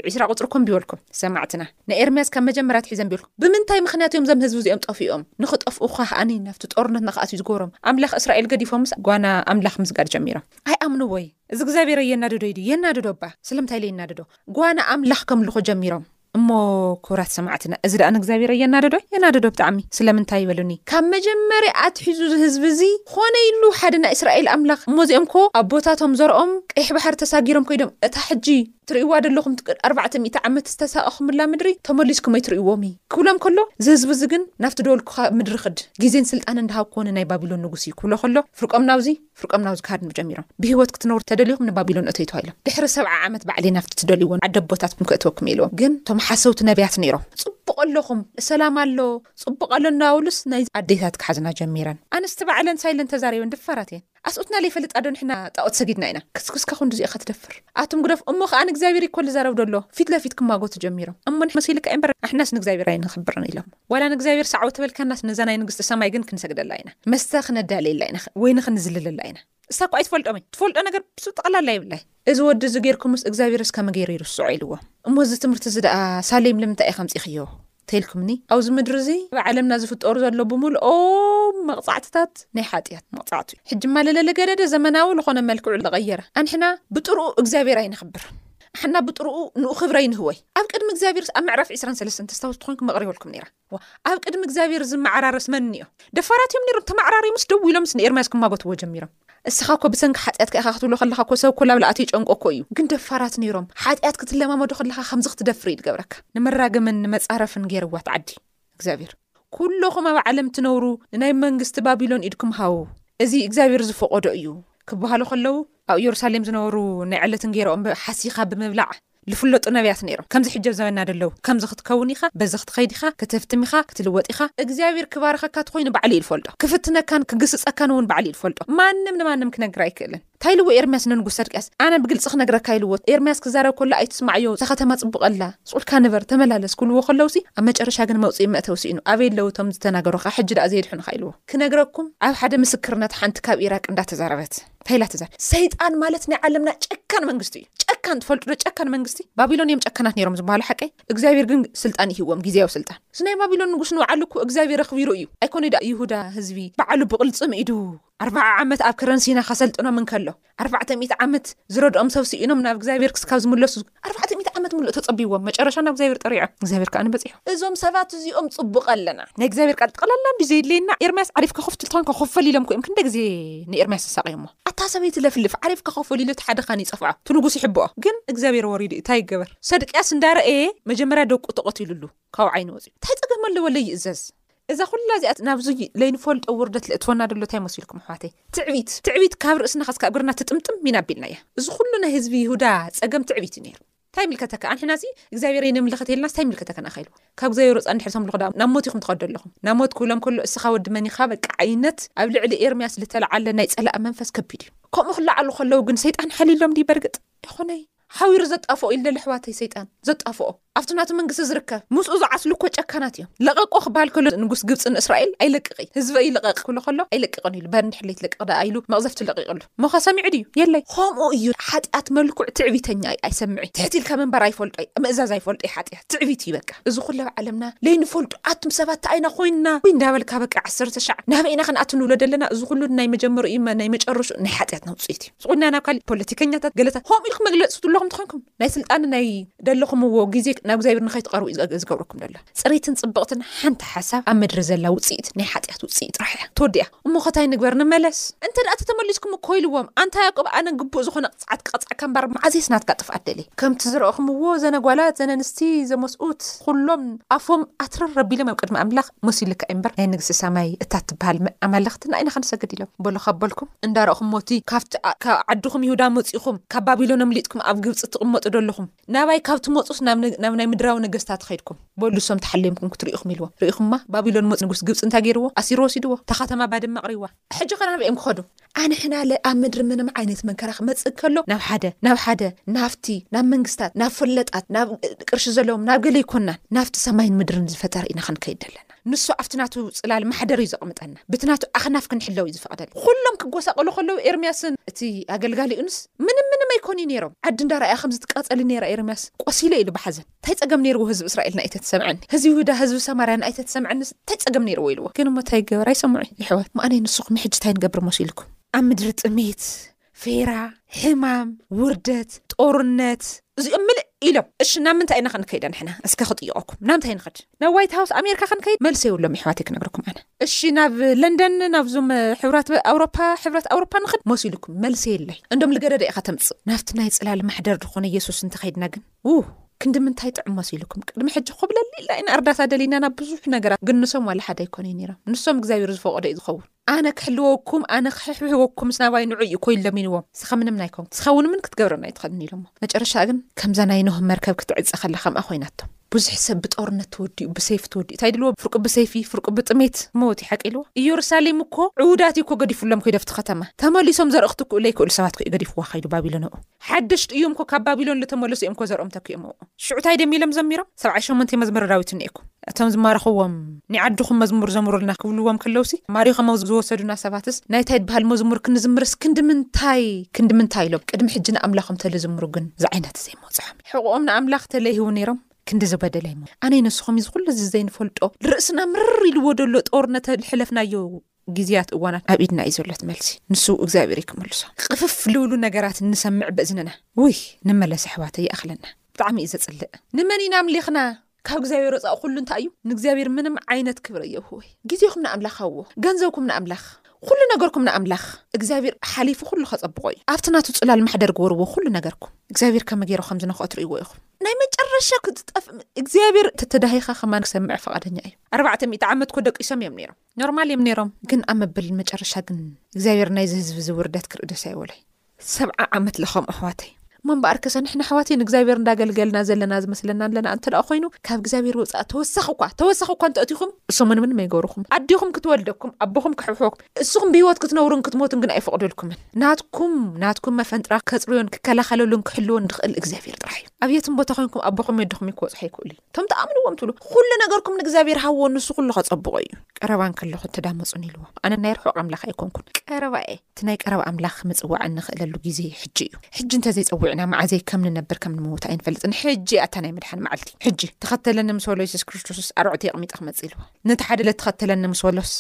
ዒስራ ቁፅሪ እኮ እምቢበልኩም ሰማዕትና ናይ ኤርምያስ ካብ መጀመርያ ትሒዘ እምቢበልኩም ብምንታይ ምክንያት እዮም ዘም ህዝቢ እዚኦም ጠፊኦም ንኽጠፍኡ ኸ ኣኒ ናብቲ ጦርነት ንክኣትዩ ዝገበሮም ኣምላኽ እስራኤል ገዲፎምስ ጓና ኣምላኽ ምስጋድ ጀሚሮም ኣይኣምንዎ እዩ እዚ እግዚኣብሔር ኣየናድዶ እዩ ድዩ የናድዶ እባ ስለምንታይ ኢለ ይናድዶ ጓና ኣምላኽ ከምልኹ ጀሚሮም እሞ ኩራት ሰማዕትና እዚ ደኣ ንእግዚኣብሔር ኣየናደዶ የናደዶ ብጣዕሚ ስለምንታይ ይበሉኒ ካብ መጀመርያ ኣትሒዙ እዚ ህዝቢ እዚ ኾነ ኢሉ ሓደ ናይ እስራኤል ኣምላኽ እሞ እዚኦም ኮ ኣቦታቶም ዘርኦም ቀይሕ ባሕሪ ተሳጊሮም ከይዶም እታ ሕጂ ትርእይዋ ደለኹም ትቅድ ኣርባዕተ ሚእቲ ዓመት ዝተሳቐኹምላ ምድሪ ተመሊስኩም ኣይትርእይዎም እዩ ክብሎም ከሎ እዚ ህዝቢ እዚ ግን ናብቲ ደወልኩኻ ምድሪ ክድ ግዜን ስልጣንን ድሃብክዎ ንናይ ባቢሎን ንጉስ እዩ ክብሎ ከሎ ፍርቆም ናብዚ ፍርቆም ናብዚ ክሃድሙ ጀሚሮም። ብህይወት ክትነብሩ ተደሊኹም ንባቢሎን እተዩ ተባሂሎም። ድሕሪ ሰብዓ ዓመት ባዕለይ ናብቲ ትደልይዎ ዓዲ ኣቦታትኩም ከእትወኩም እየ ኢልዎም። ግን እቶም ሓሰውቲ ነብያት ነይሮም። ጽቡቕ ኣለኹም፣ ሰላም ኣሎ፣ ጽቡቕ ኣሎ እናበሉስ ናይ ኣዴታት ክሓዝና ጀሚረን። ኣንስቲ ባዕለን ሳይለን ተዛሪበን ድፋራት እየን። ኣስኡትና ለይፈልጣዶ ንሕና ጣኦት ሰጊድና ኢና። ክስክስካ ክንድዚ ኢኻ ትደፍር። ኣቱም ግደፉ። እሞ ከኣ ንእግዚኣብሔር እኮ ልዛረብ ደሎ። ፊት ለፊት ክማጎቱ ጀሚሮም። እሞ ንሕና መሲልካ እምበር ኣሕናስ ንእግዚኣብሔር ኣይንኸብርን ኢሎሞ። ዋላ ንእግዚኣብሄር ሳዕወ ተበልካናስ ነዛ ናይ ንግስቲ ሰማይ ግን ክንሰግደላ ኢና መስተ ክነዳልየላ ኢና ወይኒ ክንዝልለላ ኢና ንሳ እኳ ኣይትፈልጦምን ትፈልጦ ነገር ብሱ ጠቕላላ የብላይ እዚ ወዲ እዚ ጌርኩምስ እግዚኣብሄርስ ከመ ገይሩ ይርስዖ ኢልዎ እሞ እዚ ትምህርቲ እዚ ደኣ ሳሌም ልምንታይ ኢኻ ኣምጺኽዮ ተይልኩምኒ ኣብዚ ምድሪ እዚ ኣብ ዓለምና ዝፍጠሩ ዘሎ ብምልኦም መቕጻዕትታት ናይ ሓጢኣት መቕጻዕቱ እዩ ሕጂ ማለለለገደደ ዘመናዊ ዝኾነ መልክዑ ዝቐየረ ኣንሕና ብጥርኡ እግዚኣብሄር ኣይነኽብርን ሓና ብጥርኡ ንኡ ክብረይ ንህወይ ኣብ ቅድሚ እግዚኣብሔርስ ኣብ ምዕራፍ ዕስራን ሰለስተን ተስታውስ ትኾንኩም መቕሪበልኩም ነይራ ዋ ኣብ ቅድሚ እግዚኣብሔር ዝመዓራረስ መንንዮ ደፋራት እዮም ነይሮም ተማዕራሪምስ ደው ኢሎምስ ንኤርምያስ ክማጎትዎ ጀሚሮም እስኻ እኮ ብሰንኪ ሓጢኣት ከኢኻ ክትብሎ ከለኻ እኮ ሰብ ኮላብ ልኣት የጨንቆ እኮ እዩ ግን ደፋራት ነይሮም ሓጢኣት ክትለማመዶ ከለኻ ከምዚ ክትደፍር እዩ ዝገብረካ ንመራገምን ንመፃረፍን ገይርዋ ትዓዲ እግዚኣብሔር ኩሎኹም ኣብ ዓለም ትነብሩ ንናይ መንግስቲ ባቢሎን ኢድኩም ሃቡ እዚ እግዚኣብሔር ዝፈቆዶ እዩ ክበሃሉ ከለዉ ኣብ እየሩሳሌም ዝነበሩ ናይ ዕለት እንጌራኦም ብ ሓሲኻ ብምብላዕ ልፍለጡ ነብያት ነይሮም ከምዚ ሕጂ ኣብ ዘበንና ደለዉ ከምዚ ክትከውን ኢኻ በዚ ክትኸይድ ኢኻ ክትህፍትም ኢኻ ክትልወጥ ኢኻ እግዚኣብሔር ክባርኸካ ተኾይኑ ባዕሉ እዩ ልፈልጦ ክፍትነካን ክግስጸካን እውን ባዕሉ እዩ ልፈልጦ ማንም ንማንም ክነግር ኣይክእልን። ታይ ኢልዎ ኤርምያስ ንንጉስ ሰድቅያስ ኣነ ብግልፂ ክነግረካ ኢልዎ ኤርምያስ ክዛረብ ከሎ ኣይትስማዕዮ እዛ ከተማ ፅቡቅ ኣላ ስቁልካ ንበር ተመላለስ ክብልዎ ከለውሲ ኣብ መጨረሻ ግን መውፅኢን መእተዊ ስኢኑ ኣበይ ኣለው እቶም ዝተናገሩኻ ሕጂ ዳኣ ዘየድሕኑኻ ኢልዎ ክነግረኩም ኣብ ሓደ ምስክርነት ሓንቲ ካብ ኢራቅ እንዳተዛረበት ታይ ኢላ ትዛረብ ሰይጣን ማለት ናይ ዓለምና ጨካን መንግስቲ እዩ ጨካን ትፈልጡ ዶ ጨካን መንግስቲ ባቢሎን እዮም ጨካናት ነይሮም ዝባሃሉ ሓቀይ እግዚኣብሔር ግን ስልጣን ይህዎም ግዝያዊ ስልጣን እዚ ናይ ባቢሎን ንጉስ ንባዓሉ እኮ እግዚኣብሔር ኣክቢሩ እዩ ኣይኮነይ ዳኣ ይሁዳ ህዝቢ ባዓሉ ብቅልፅም ኢዱ ኣርብዓ ዓመት ኣብ ከረን ሲና ከሰልጥኖም እንከሎ ኣርባዕተ ሚእቲ ዓመት ዝረድኦም ሰብ ስኢኖም ናብ እግዚኣብሔር ክስካብ ዝምለሱ ኣርባዕተ ሚእቲ ዓመት ምሉእ ተጸቢዎም መጨረሻ ናብ እግዚኣብሔር ጠሪዖ እግዚኣብሔር ከኣ ንበጺሖ እዞም ሰባት እዚኦም ጽቡቅ ኣለና ናይ እግዚኣብሔር ቃል ጠቅላላ እንዲ ዘየድለየና ኤርምያስ ዓሪፍ ከኸፍትል ትኾን ከኸፈል ኢሎም ክእም ክንደ ግዜ ንኤርምያስ ተሳቀዮሞ ኣታ ሰበይ ትለፍልፍ ዓሪፍ ከኸፈል ኢሉ ሓደ ካን ይጸፍዖ ትንጉስ ይሕብኦ ግን እግዚኣብሔር ወሪዱ እዩ ታይ ይገበር ሰድቅያስ እንዳረእየ መጀመርያ ደቁ ተቆቲሉሉ ካብኡ ዓይኑ ወጺኡ ታይ ጸገም ኣለዎ ለይእዘዝ እዛ ኩላ እዚኣ ናብዙይ ለይንፈልጦ ውርደት ለእትወና ደሎ ታይ መሲልኩም ኣሕዋተይ ትዕቢት ትዕቢት ካብ ርእስና ከስካብ እግርና ትጥምጥም ኢና ኣቢልናያ እዚ ኩሉ ናይ ህዝቢ ይሁዳ ፀገም ትዕቢት እዩ ነይሩ ታይ ምልከተካ ኣንሕና ሲ እግዚኣብሔር የነምልኸ ተይልናስ ታይ ምልከተካ ንኣኻ ኢልዎ ካብ እግዚኣብሔር ወፃእ እንድሕር ተምልኹ ድኣ ናብ ሞት ኢኹም ትኸዱ ኣለኹም ናብ ሞት ክብሎም ከሎ እስኻ ወዲ መን ኢኻ በቃ ዓይነት ኣብ ልዕሊ ኤርምያስ ልተለዓለ ናይ ፀላእ መንፈስ ከቢድ እዩ ከምኡ ክለዓሉ ከለዉ ግን ሰይጣን ሓሊሎም ድዩ በርግጥ ይኹነይ ሓዊሩ ዘጣፍኦ ኢልለ ለሕዋተይ ሰይጣን ዘጣፍኦ ኣብቲ ናቱ መንግስቲ ዝርከብ ምስኡ ዝዓስሉ እኮ ጨካናት እዮም ለቀቆ ክበሃል ከሎ ንጉስ ግብጺ ንእስራኤል ኣይለቅቅይ ህዝበይ ልቀቅ ክብሎ ከሎ ኣይለቅቅን ኢሉ በር እንድሕር ለይትለቅቅ ደኣ ኢሉ መቅዘፍቲ ለቂቅሉ እሞኸ ሰሚዑ ድዩ የለይ ኾምኡ እዩ ሓጥያት መልኩዕ ትዕቢተኛ እዩ ኣይሰምዕይ ትሕት ኢልካ ምንባር ኣይፈልጦይ ምእዛዝ ኣይፈልጦይ ሓጥያት ትዕቢት እዩ በቃ እዚ ኩሉ ኣብ ዓለምና ለይንፈልጦ ኣቱም ሰባት ታይ ኢና ኮይንና ኡይ እንዳበልካ በቃ ዓሰርተ ሻዕ ናበይ ኢና ክንኣቱ ንብሎ ደለና እዚ ኩሉ ናይ መጀመርኡ እዩ ናይ መጨረሽኡ ናይ ሓጥያትና ውጽኢት እዩ። ሱቑኛ ናብ ካሊእ ፖለቲከኛታት ገለታት ከምኡ ኢልኩም መግለጺ ትብለኹም ተኾንኩም ናይ ስልጣን ናይ ደለኹምዎ ግዜ ናብ እግዚኣብሔር ንኸይትቐርቡ እዩ ዝገብረኩም ደሎ። ጽርይትን ጽብቕትን ሓንቲ ሓሳብ ኣብ ምድሪ ዘላ ውጽኢት ናይ ሓጢኣት ውጽኢት ጥራሕ እያ ትወዲኣ። እሞኸ ታይ ንግበር ንመለስ? እንተ ደኣ ተተመሊስኩም እኮ ኢልዎም ኣንታ ያቆብ ኣነ ግቡእ ዝኾነ ቅጽዓት ክቐጽዓካ እምበር መዓዘየስ ናትካ ጥፍኣት ደልየ። ከምቲ ዝረእኹምዎ እዘን ኣጓላት እዘን ኣንስቲ ዘሞስኡት ኹሎም ኣፎም ኣትረር ኣቢሎም ኣብ ቅድሚ ኣምላኽ። መሲሉካ እዩ እምበር ናይ ንግስቲ ሰማይ እታ እትበሃል ኣማልኽትና ኢና ክንሰግድ ኢሎም በሉ ካብ በልኩም እንዳረእኹም እሞ እቲ ካብቲ ካብ ዓድኹም ይሁዳ መጺእኹም ካብ ባቢሎን ኣምሊጥኩም ኣብ ግብጺ ትቕመጡ ዶ ኣለኹም ናባይ ካብ ትመጹስ ናብ ናብ ናይ ምድራዊ ነገስታት ኸይድኩም በሉ እሶም ተሓልዮምኩም ክትርኢኹም ኢልዎም ርኢኹማ ባቢሎን መጽ ንጉስ ግብጺ እንታይ ገይርዎ ኣሲሩ ወሲድዎ እታ ከተማ ባድመ ኣቕሪዋ ሕጂኸ ናበይ'ዮም ክኸዱ? ኣንሕናለ ኣብ ምድሪ ምንም ዓይነት መንከራ ክመጽእ ከሎ ናብ ሓደ ናብ ሓደ ናብቲ ናብ መንግስታት ናብ ፈለጣት ናብ ቅርሺ ዘለዎም ናብ ገለ ኣይኮናን ናብቲ ሰማይን ምድርን ዝፈጠረ ኢና ክንከይድ ደለና ንሱ ኣብቲ ናቱ ጽላል ማሕደር እዩ ዘቕምጠና ብቲ ናቱ ኣኽናፍ ክንሕለው እዩ ዝፈቕደልና ኹሎም ክጎሳቐሉ ከለው ኤርምያስን እቲ ኣገልጋሊኡንስ ምንም ምንም ኣይኮኑይ ኔሮም ዓዲ እንዳረኣያ ከምዝትቃጸሊ ኔራ ኤርምያስ ቆሲለ ኢሉ ብሓዘን ታይ ጸገም ነይርዎ ህዝቢ እስራኤል ንኣይተትሰምዐኒ ህዝቢ ይሁዳ ህዝቢ ሰማርያ ንኣይተትሰምዐኒ ታይ ጸገም ነይርዎ ኢልዎ ግን እሞ ታይ ይገበር ኣይሰምዑ የሕዋት ምኣነይ ንስኹም ሕጂ ታይ ንገብር መሲልኩም ኣብ ምድሪ ጥሜት ፌራ ሕማም ውርደት ጦርነት እዚኦም ምልእ ኢሎም እሺ ናብ ምንታይ ኢና ክንከይደ ንሕና እስከ ክጥይቀኩም ናብ ምንታይ ንኸድ ናብ ዋይት ሃውስ ኣሜሪካ ክንከይድ መልሲ የብሎም ይሕዋትይ ክነግረኩም ኣነ እሺ ናብ ለንደን ናብዞም ሕብራት ኣውሮፓ ሕብረት ኣውሮፓ ንኽድ መሲልኩም መልሲ የለይ እንዶም ልገደደ ኢኻ ተምፅእ ናብቲ ናይ ፅላል ማሕደር ዝኾነ የሱስ እንተኸይድና ግን ውው ክንዲ ምንታይ ጥዑም መሲሉኩም ቅድሚ ሕጂ ኮብለል ኢልና ኢና እርዳታ ደሊና ናብ ብዙሕ ነገራት ግን ንሶም ዋላ ሓደ ኣይኮነ እዩ ነይሮም ንሶም እግዚኣብሔር ዝፈቀዶ እዩ ዝኸውን ኣነ ክሕልወኩም ኣነ ክሕሕወኩም ምስ ናባይ ንዑ እዩ ኮይ ለሚንዎም ስኻ ምንም ናይኮም ስኻ እውን ምን ክትገብረና ኣይትኸልን ኢሎሞ መጨረሻ ግን ከምዛ ናይ ኖህ መርከብ ክትዕፀ ከላ ከምኣ ኮይናቶ ብዙሕ ሰብ ብጦርነት ተወዲኡ ብሰይፊ ተወዲኡ እንታይ ድልዎ ፍርቁ ብሰይፊ ፍርቁ ብጥሜት መወት ሓቂ ኢልዎ ኢየሩሳሌም እኮ ዕውዳት እኮ ገዲፉሎም ኮይደፍቲ ከተማ ተመሊሶም ዘርእክቲ ክእለ ይክእሉ ሰባት ክዩ ገዲፍዋ ከይዱ ባቢሎን ኡ ሓደሽቲ እዮም እኮ ካብ ባቢሎን ልተመለሱ እዮም እኮ ዘርኦም ተኪኦምዎ ሽዑ ታይ ድም ኢሎም ዘሚሮም ሰብዓይ ሸሞንተይ መዝመረ ዳዊት እኒኤኩ እቶም ዝማረኽዎም ናይ ዓድኹም መዝሙር ዘምሩልና ክብልዎም ከለውሲ ማሪኾሞ ዝወሰዱና ሰባትስ ናይ ታይ ድበሃል መዝሙር ክንዝምርስ ክንዲ ምንታይ ክንዲ ምንታይ ኢሎም ቅድሚ ሕጂ ንኣምላኾም ተልዝምሩ ግን ዝዓይነቲ ዘይመውፅሖም ሕቑኦም ንኣምላኽ ተለይህቡ ነይሮም ክንዲ ዝበደለይሞ ኣነይ ነስኹም እዚ ኩሉ እዚ ዘይንፈልጦ ልርእስና ምርር ኢልዎ ደሎ ጦርነተ ልሕለፍናዮ ግዝያት እዋናት ኣብ ኢድና እዩ ዘሎ እቲ መልሲ ንሱ እግዚኣብሔር እዩ ክምልሶ ቕፍፍ ልብሉ ነገራት ንሰምዕ በእዝንና ውይ ንመለስ ኣሕዋተይ ይኣኽለና ብጣዕሚ እዩ ዘፅልእ ንመን ኢና ኣምሊኽና ካብ እግዚኣብሔር ወፃኢ ኩሉ እንታይ እዩ ንእግዚኣብሔር ምንም ዓይነት ክብሪ ኣየውህቦይ ግዜኹም ንኣምላኽ ሃብዎ ገንዘብኩም ንኣምላኽ ኩሉ ነገርኩም ንኣምላኽ እግዚኣብሔር ሓሊፉ ኩሉ ከፀብቆ እዩ ኣብቲ ናቱ ፅላል ማሕደር ግበርዎ ኩሉ ነገርኩም እግዚኣብሔር ከመይ ገይሩ ከም ዝነክኦ ትርእይዎ ኢኹም ናይ መጨረሻ ክትጠፍ እግዚኣብሔር ተተዳሂኻ ከማን ክሰምዕ ፈቓደኛ እዩ ኣርባዕተ ሚእቲ ዓመት እኮ ደቂሶም እዮም ነይሮም ኖርማል እዮም ነይሮም ግን ኣብ መበል መጨረሻ ግን እግዚኣብሔር ናይዚ ህዝቢ እዚ ውርደት ክርኢ ደስ ኣይበሎይ ሰብዓ ዓመት ለኸም ኣሕዋተይ እሞ እምበኣር ከሰ ንሕና ኣሕዋት ንእግዚኣብሔር እንዳገልገልና ዘለና ዝመስለና ኣለና እንተ ኮይኑ ካብ እግዚኣብሔር ወፃእ ተወሳኺ እኳ ተወሳኺ እኳ እንተእትኹም እሶምን ምንም ኣይገብርኹም ኣዲኹም ክትወልደኩም ኣቦኹም ክሕብሕኩም እስኹም ብሂወት ክትነብሩን ክትሞቱን ግን ኣይፈቕደልኩምን ናትኩም ናትኩም መፈንጥራ ከፅርዮን ክከላኸለሉን ክሕልዎን ዝኽእል እግዚኣብሔር ጥራሕ እዩ ኣብ የትም ቦታ ኮንኩም ኣቦኹም የድኹም ክወፅሑ ኣይክእሉ እዩ እቶም ትኣምንዎም ትብሉ ኩሉ ነገርኩም ንእግዚኣብሔር ሃዎ ንሱ ኩሉ ከፀብቆ እዩ ቀረባ እንከለኹ ተዳመፁን ኢልዎ ኣነ ናይ ርሑቕ ኣምላኽ ኣይኮንኩን ቀረባ እየ እቲ ናይ ቀረባ ኣምላኽ ምፅዋዕ እንኽእለሉ ግዜ ሕጂ እዩ ሕጂ እንተዘይፀዊዕና መዓዘይ ከም ንነብር ከም ንምውት ኣይንፈልጥን ሕጂ እያ እታ ናይ ምድሓን መዓልቲ ሕጂ ተኸተለኒ ምስ በሎ የሱስ ክርስቶስስ ኣርዑተይ ኣቕሚጠ ክመፅ ኢልዎ ነቲ ሓደ ለተኸተለኒ ምስ በሎስ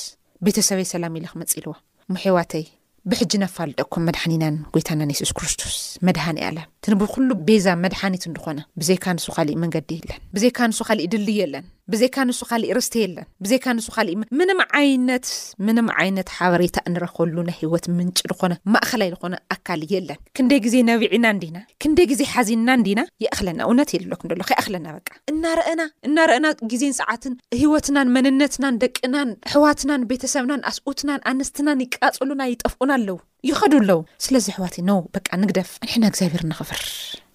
ቤተሰበይ ሰላም ኢለ ክመፅ ኢልዎ ሞሕዋተይ ብሕጂ ነፋልጠኩም መድሓኒናን ጎይታናን የሱስ ክርስቶስ መድሃኒ ኣለም እቲ ንብኩሉ ቤዛ መድሓኒት እንድኮነ ብዘይካ ንሱ ካሊእ መንገዲ የለን ብዘይካ ንሱ ካሊእ ድልድል የለን ብዘይካ ንሱ ካሊእ ርስቲ የለን ብዘይካ ንሱ ካሊእ ምንም ዓይነት ምንም ዓይነት ሓበሬታ እንረክበሉ ናይ ሂወት ምንጪ ድኮነ ማእከላይ ድኮነ ኣካል የለን ክንደይ ግዜ ነቢዒና እንዲና ክንደይ ግዜ ሓዚንና እንዲና ይኣክለና እውነት የለኩም ደሎ ከይኣክለና በቃ እናረኣና እናረኣና ግዜን ሰዓትን ሂወትናን መንነትናን ደቅናን ኣሕዋትናን ቤተሰብናን ኣስኡትናን ኣንስትናን ይቃጸሉና ይጠፍኡና ኣለዉ ይኸዱ ኣለዉ ስለዚ ኣሕዋተይ no በቃ ንግደፍ ንሕና እግዚኣብሔር ነኽብር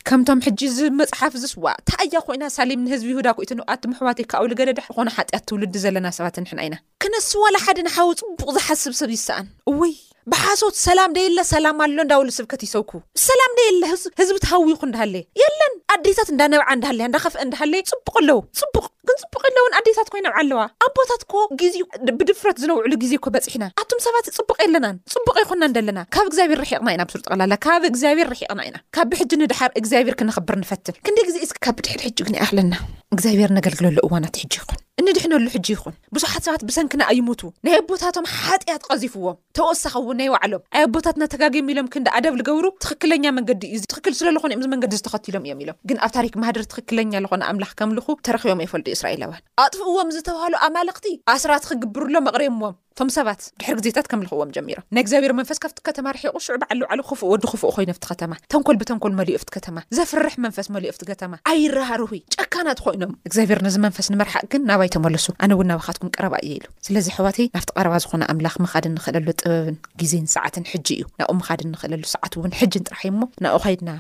ከምቶም ሕጂ እዚ መጽሓፍ ዝስ ዋእ ታይ እያ ኮይና ሳሌም ንህዝቢ ይሁዳ ኩይትንቃትም ኣሕዋተይ ካብኡ ልገለ ድሕሪ ኮነ ሓጢኣት ትውልዲ ዘለና ሰባት ንሕና ኢና ክነሱ ዋላ ሓደ ንሓው ጽቡቕ ዝሓስብ ሰብ ይሰኣን እውይ ብሓሶት ሰላም ደየለ ሰላም ኣሎ እንዳበሉ ስብከት ይሰብኩ ሰላም ደየለ ህዝቢ ተሃዊኹ እንዳሃለየ የለን ኣዴታት እንዳነብዓ እንዳሃለያ እንዳኸፍአ እንዳሃለየ ጽቡቕ ኣለዉ ጽቡቕ ግን ጽቡቕ የለውን ኣዴታት ኮ ይነብዓ ኣለዋ ኣቦታት ኮ ግዜ ብድፍረት ዝነብዕሉ ግዜ ኮ በጺሕና ኣቱም ሰባት ጽቡቕ የለናን ጽቡቕ ኣይኮናን ደለና ካብ እግዚኣብሔር ርሒቕና ኢና ብሱር ጠቕላላ ካብ እግዚኣብሔር ርሒቕና ኢና ካብ ብሕጂ ንድሓር እግዚኣብሔር ክነኽብር ንፈትን ክንደይ ግዜ ካብ ብድሕድ ሕጂ ግን ይኣኽለና እግዚኣብሔር ነገልግለሉ እዋናት ሕጂ ይኹን እንድሕነሉ ሕጂ ይኹን። ብዙሓት ሰባት ብሰንክና ኣይሙቱ፣ ናይ ኣቦታቶም ሓጥያት ቐዚፍዎም፣ ተወሳኺ እውን ናይ ባዕሎም። ኣይ ኣቦታትና ተጋግዮም ኢሎም ክንዲ ኣደብ ልገብሩ ትኽክለኛ መንገዲ እዩ እዚ፣ ትኽክል ስለ ልኾኑ እዮም እዚ መንገዲ እዚ ተኸቲሎም እዮም ኢሎም። ግን ኣብ ታሪክ ማህደር ትኽክለኛ ልኾነ ኣምላኽ ከምልኹ ተረኺቦም ኣይፈልጡ እስራኤላውያን። ኣጥፍእዎም ዝተባህሉ ኣማልኽቲ ኣስራት ኽግብርሎም ኣቕሪዮምዎም። እቶም ሰባት ድሕሪ ግዜታት ከምልኽዎም ጀሚሮም ናይ እግዚኣብሔር መንፈስ ካብቲ ከተማ ርሒቑ ሽዑ በዓል ልውዓሉ ኽፉእ ወዲ ኽፉእ ኾይኑ ኣብቲ ከተማ ተንኮል ብተንኮል መሊኡ ኣብቲ ከተማ ዘፍርሕ መንፈስ መሊኡ ኣብቲ ከተማ ኣይራሃርሁይ ጨካናት ኾይኖም እግዚኣብሔር ነዚ መንፈስ ንምርሓቕ ግን ናባይ ተመለሱ ኣነ እውን ናባኻትኩም ቀረባ እየ ኢሉ ስለዚ ኣሕዋተይ ናብቲ ቀረባ ዝኾነ ኣምላኽ ምኻድ እንኽእለሉ ጥበብን ግዜን ሰዓትን ሕጂ እዩ ናብኡ ምኻድ እንኽእለሉ ሰዓት እውን ሕጅን ጥራሕ እዩ እሞ ናብኡ ኸይድና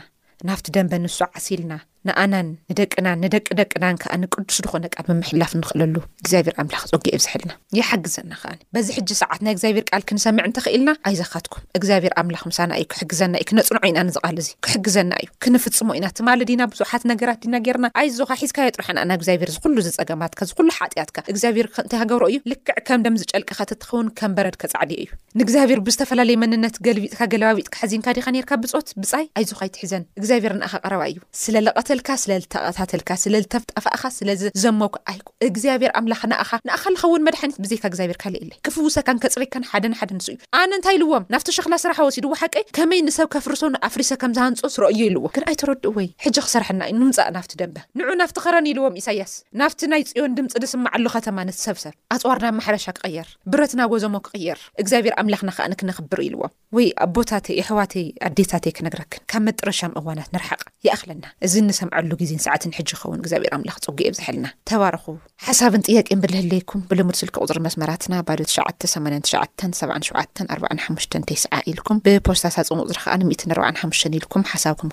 ናብቲ ደምበ ንሱ ዓሲልና ንኣናን ንደቅናን ንደቂ ደቅናን ከኣ ንቅዱስ ድኾነ ቃል ምምሕላፍ እንኽእለሉ እግዚኣብሔር ኣምላኽ ጸግኡ የብዝሐልና ይሓግዘና ከኣ በዚ ሕጂ ሰዓት ናይ እግዚኣብሔር ቃል ክንሰምዕ እንተኽኢልና ኣይዘካትኩም እግዚኣብሔር ኣምላኽ ምሳና እዩ ክሕግዘና እዩ ክነጽንዖ ኢና ንዚ ቃል እዚ ክሕግዘና እዩ ክንፍጽሞ ኢና ትማሊ ዲና ብዙሓት ነገራት ዲና ጌርና ኣይዞኻ ሒዝካዮ ጥራሕ ንኣና እግዚኣብሔር ዝኹሉ ዝጸገማትካ ዝኹሉ ሓጢኣትካ እግዚኣብሔር ከእንታይ ሃገብሮ እዩ ልክዕ ከም ደም ዝጨልቀኸ ተትኸውን ከም በረድ ከጻዕድዮ እዩ ንእግዚኣብሔር ብዝተፈላለየ መንነት ገልቢጥካ ገለባቢጥካ ሐዚንካ ዲካ ኔርካ ብፆት ብፃይ ኣይዞካ ኣይትሕዘን እግዚኣብሔር ንኣካ ቀረባ እዩ ስለለቀተልካ ስለልተቀታተልካ ስለልተፍጠፋእካ ስለዝዘመውካ ኣይኮ እግዚኣብሔር ኣምላክ ንኣካ ንኣካ ልከውን መድሓኒት ብዘይካ እግዚኣብሔር ካልእ የለይ ክፍውሰካን ከፅሬካን ሓደ ንሓደ ንሱ እዩ ኣነ እንታይ ኢልዎም ናፍቲ ሸክላ ስራሓ ወሲዱ ወሓቀይ ከመይ ንሰብ ከፍርሶ ንኣፍሪሰ ከምዝሃንፆ ስረኦዮ ኢልዎ ግን ኣይተረድእዎይ ሕጂ ክሰርሐና እዩ ንምፃእ ናፍቲ ደንበ ንዑ ናፍቲ ከረን ኢልዎም ኢሳያስ ናፍቲ ናይ ፅዮን ድምፂ ድስማዓሉ ከተማ ነቲ ሰብ ሰብ ኣፅዋር ናብ ማሕረሻ ክቀየር ብረት ናጎዘሞ ክቅየር እግዚኣብሔር ኣምላክና ከኣ ንክነክብር ኢልዎ ወይ ኣቦታተይ የሕዋተይ ኣዴታተይ ክነግረክን ካብ መጥረሻም እዋናት ንርሓቅ ይኣክለና እዚ እንሰምዐሉ ግዜን ሰዓትን ሕጂ ይከውን እግዚኣብሔር ኣምላክ ጸጉኡ የብዝሐልና ተባረኩ ሓሳብን ጥያቄን ብልህለይኩም ብልሙድ ስልኪ ቁጽሪ መስመራትና ባዶ ትሽዓተ ሰማንያን ትሽዓተን ሰብዓን ሸውዓተን ኣርብዓን ሓሙሽተን ቴስዓ ኢልኩም ብፖስታ ሳጹን ቁጽሪ ከኣ ሚእትን ኣርብዓን ሓሙሽተን ኢልኩም ሓሳብኩም